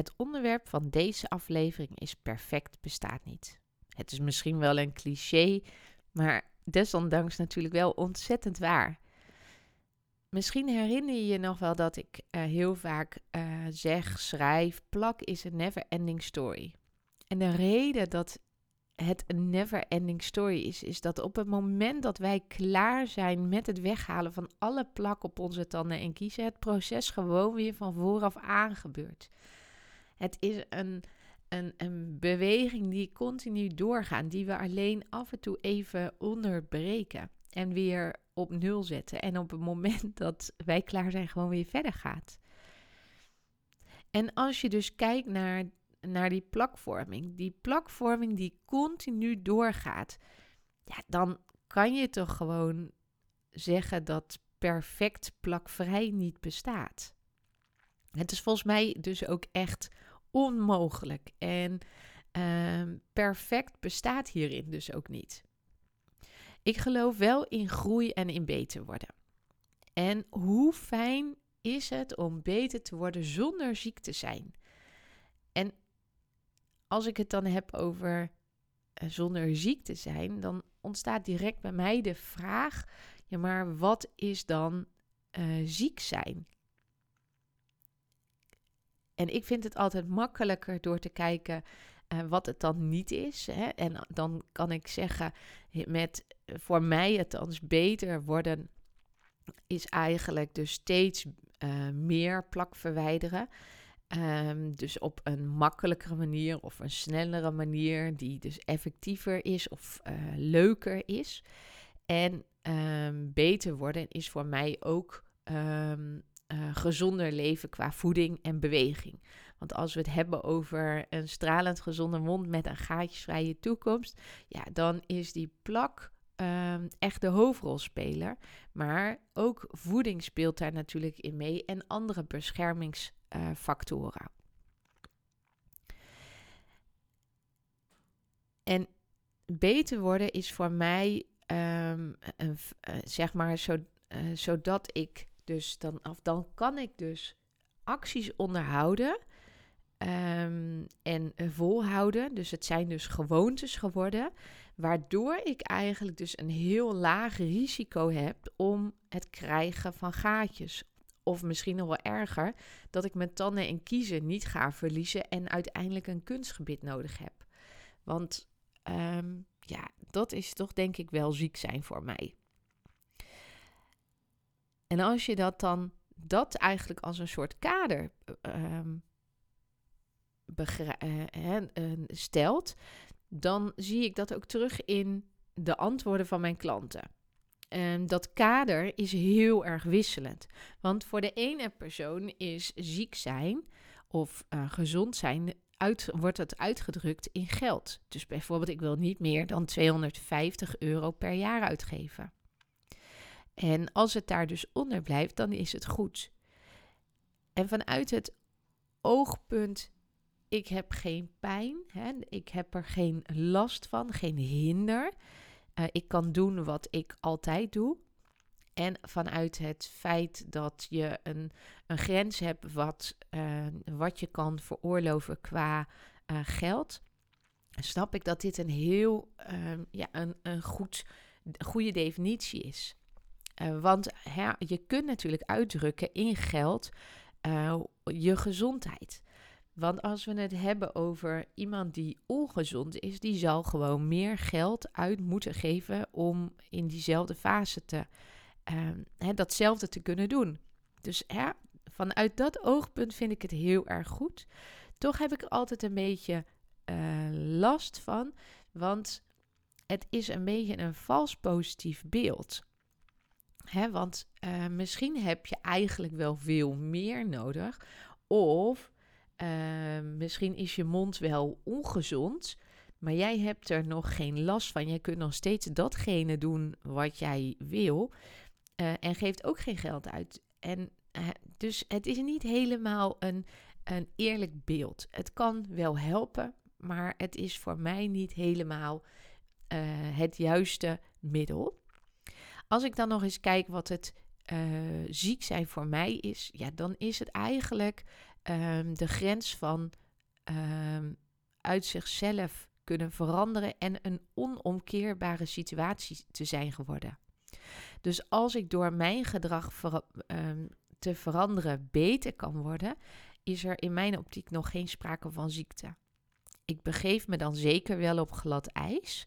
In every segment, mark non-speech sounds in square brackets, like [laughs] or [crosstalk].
Het onderwerp van deze aflevering is perfect bestaat niet. Het is misschien wel een cliché, maar desondanks natuurlijk wel ontzettend waar. Misschien herinner je je nog wel dat ik uh, heel vaak uh, zeg, schrijf, plak is een never ending story. En de reden dat het een never ending story is, is dat op het moment dat wij klaar zijn met het weghalen van alle plak op onze tanden en kiezen, het proces gewoon weer van vooraf aan gebeurt. Het is een, een, een beweging die continu doorgaat, die we alleen af en toe even onderbreken en weer op nul zetten. En op het moment [laughs] dat wij klaar zijn, gewoon weer verder gaat. En als je dus kijkt naar, naar die plakvorming, die plakvorming die continu doorgaat, ja, dan kan je toch gewoon zeggen dat perfect plakvrij niet bestaat. Het is volgens mij dus ook echt onmogelijk. En uh, perfect bestaat hierin dus ook niet. Ik geloof wel in groei en in beter worden. En hoe fijn is het om beter te worden zonder ziek te zijn? En als ik het dan heb over uh, zonder ziek te zijn, dan ontstaat direct bij mij de vraag: ja, maar wat is dan uh, ziek zijn? En ik vind het altijd makkelijker door te kijken uh, wat het dan niet is. Hè? En dan kan ik zeggen, met voor mij althans beter worden, is eigenlijk dus steeds meer plak verwijderen. Um, dus op een makkelijkere manier of een snellere manier, die dus effectiever is of leuker is. En um, beter worden is voor mij ook um, uh, gezonder leven qua voeding en beweging. Want als we het hebben over een stralend gezonde mond met een gaatjesvrije toekomst, ja, dan is die plak uh, echt de hoofdrolspeler. Maar ook voeding speelt daar natuurlijk in mee en andere beschermingsfactoren. En beter worden is voor mij, um, een, uh, zeg maar, zo, uh, zodat ik dus dan, dan kan ik dus acties onderhouden um, en volhouden. Dus het zijn dus gewoontes geworden, waardoor ik eigenlijk dus een heel laag risico heb om het krijgen van gaatjes. Of misschien nog wel erger, dat ik mijn tanden en kiezen niet ga verliezen en uiteindelijk een kunstgebit nodig heb. Want um, ja, dat is toch denk ik wel ziek zijn voor mij. En als je dat dan, dat eigenlijk als een soort kader um, uh, uh, stelt, dan zie ik dat ook terug in de antwoorden van mijn klanten. En dat kader is heel erg wisselend. Want voor de ene persoon is ziek zijn of gezond zijn, uit, wordt het uitgedrukt in geld. Dus bijvoorbeeld, ik wil niet meer dan 250 euro per jaar uitgeven. En als het daar dus onder blijft, dan is het goed. En vanuit het oogpunt, ik heb geen pijn, hè, ik heb er geen last van, geen hinder. Uh, ik kan doen wat ik altijd doe. En vanuit het feit dat je een, een grens hebt wat, uh, wat je kan veroorloven qua uh, geld, snap ik dat dit een heel ja, een, een goed, goede definitie is. Uh, want hè, je kunt natuurlijk uitdrukken in geld uh, je gezondheid. Want als we het hebben over iemand die ongezond is, die zal gewoon meer geld uit moeten geven om in diezelfde fase te, uh, hè, datzelfde te kunnen doen. Dus hè, vanuit dat oogpunt vind ik het heel erg goed. Toch heb ik er altijd een beetje last van, want het is een beetje een vals positief beeld Want uh, misschien heb je eigenlijk wel veel meer nodig. Of uh, misschien is je mond wel ongezond, maar jij hebt er nog geen last van. Jij kunt nog steeds datgene doen wat jij wil uh, en geeft ook geen geld uit. En dus het is niet helemaal een, een eerlijk beeld. Het kan wel helpen, maar het is voor mij niet helemaal het juiste middel. Als ik dan nog eens kijk wat het uh, ziek zijn voor mij is, ja, dan is het eigenlijk um, de grens van um, uit zichzelf kunnen veranderen en een onomkeerbare situatie te zijn geworden. Dus als ik door mijn gedrag um, te veranderen beter kan worden, is er in mijn optiek nog geen sprake van ziekte. Ik begeef me dan zeker wel op glad ijs.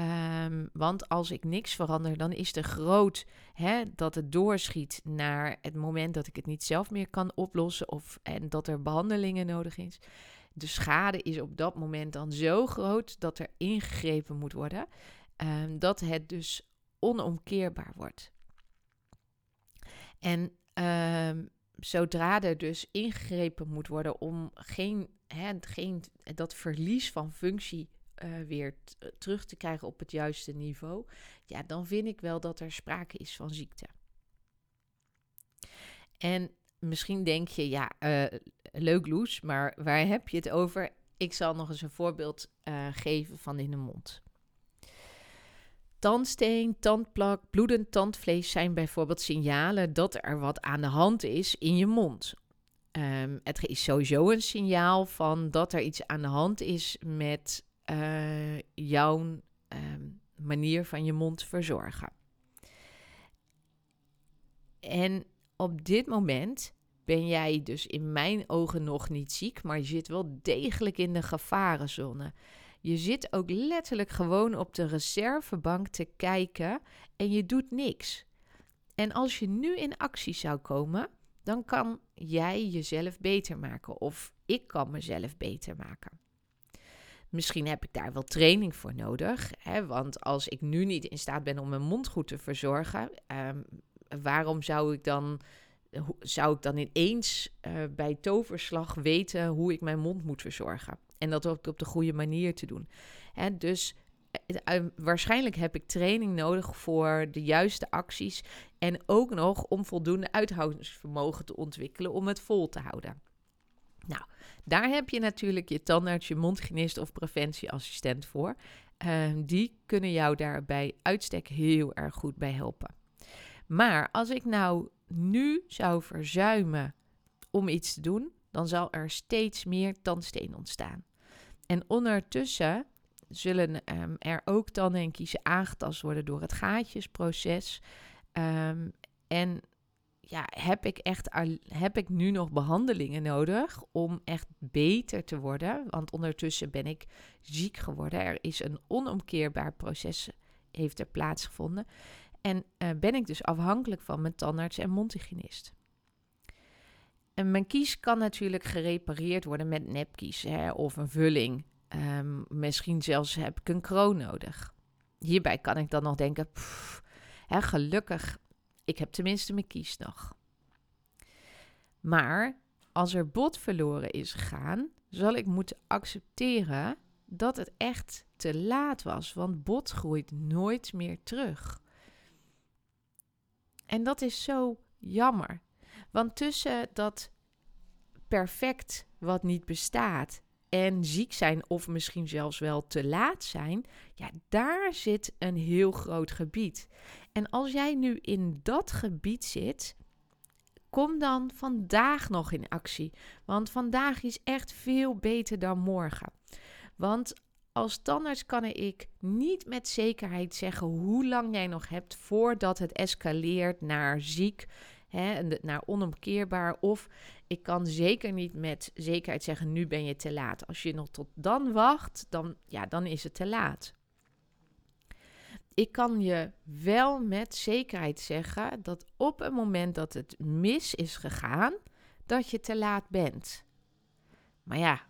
Um, want als ik niks verander, dan is de groot hè, dat het doorschiet naar het moment dat ik het niet zelf meer kan oplossen of en dat er behandelingen nodig is. De schade is op dat moment dan zo groot dat er ingegrepen moet worden, um, dat het dus onomkeerbaar wordt. En um, zodra er dus ingegrepen moet worden om geen, hè, geen, dat verlies van functie uh, weer eh, terug te krijgen op het juiste niveau, ja, dan vind ik wel dat er sprake is van ziekte. En misschien denk je, ja, uh, leuk Loes, maar waar heb je het over? Ik zal nog eens een voorbeeld geven van in de mond. Tandsteen, tandplak, bloedend tandvlees zijn bijvoorbeeld signalen dat er wat aan de hand is in je mond. Um, het is sowieso een signaal van dat er iets aan de hand is met uh, jouw um, manier van je mond verzorgen. En op dit moment ben jij dus in mijn ogen nog niet ziek, maar je zit wel degelijk in de gevarenzone. Je zit ook letterlijk gewoon op de reservebank te kijken en je doet niks. En als je nu in actie zou komen, dan kan jij jezelf beter maken of ik kan mezelf beter maken. Misschien heb ik daar wel training voor nodig. Hè? Want als ik nu niet in staat ben om mijn mond goed te verzorgen, um, waarom zou ik dan, zou ik dan ineens uh, bij toverslag weten hoe ik mijn mond moet verzorgen? En dat ook op de goede manier te doen. Dus uh, waarschijnlijk heb ik training nodig voor de juiste acties. En ook nog om voldoende uithoudingsvermogen te ontwikkelen om het vol te houden. Nou, daar heb je natuurlijk je tandarts, je mondgenist of preventieassistent voor. Uh, die kunnen jou daarbij uitstek heel erg goed bij helpen. Maar als ik nou nu zou verzuimen om iets te doen, dan zal er steeds meer tandsteen ontstaan. En ondertussen zullen um, er ook tanden en kiezen aangetast worden door het gaatjesproces. Um, en ja, heb ik echt heb ik nu nog behandelingen nodig om echt beter te worden? Want ondertussen ben ik ziek geworden. Er is een onomkeerbaar proces heeft er plaatsgevonden. En uh, ben ik dus afhankelijk van mijn tandarts en mondhygiënist. En mijn kies kan natuurlijk gerepareerd worden met nepkies hè, of een vulling. Um, misschien zelfs heb ik een kroon nodig. Hierbij kan ik dan nog denken, hè, gelukkig ik heb tenminste mijn kies nog. Maar als er bot verloren is gegaan, zal ik moeten accepteren dat het echt te laat was, want bot groeit nooit meer terug. En dat is zo jammer, want tussen dat perfect wat niet bestaat en ziek zijn of misschien zelfs wel te laat zijn, ja, daar zit een heel groot gebied. En als jij nu in dat gebied zit, kom dan vandaag nog in actie. Want vandaag is echt veel beter dan morgen. Want als tandarts kan ik niet met zekerheid zeggen hoe lang jij nog hebt voordat het escaleert naar ziek, hè, naar onomkeerbaar. Of ik kan zeker niet met zekerheid zeggen: nu ben je te laat. Als je nog tot dan wacht, dan, ja, dan is het te laat ik kan je wel met zekerheid zeggen dat op het moment dat het mis is gegaan, dat je te laat bent. Maar ja,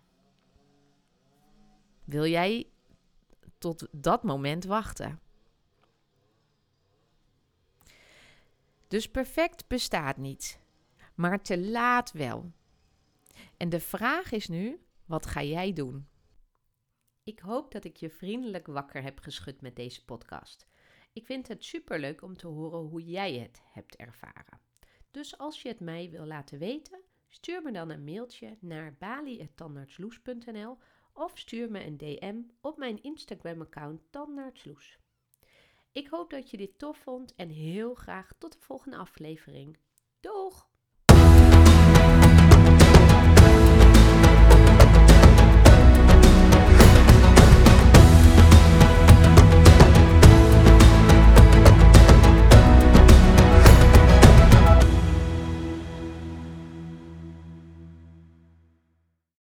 wil jij tot dat moment wachten? Dus perfect bestaat niet, maar te laat wel. En de vraag is nu: wat ga jij doen? Ik hoop dat ik je vriendelijk wakker heb geschud met deze podcast. Ik vind het superleuk om te horen hoe jij het hebt ervaren. Dus als je het mij wil laten weten, stuur me dan een mailtje naar bali.tandartsloes.nl of stuur me een DM op mijn Instagram-account Tandartsloes. Ik hoop dat je dit tof vond en heel graag tot de volgende aflevering. Doeg!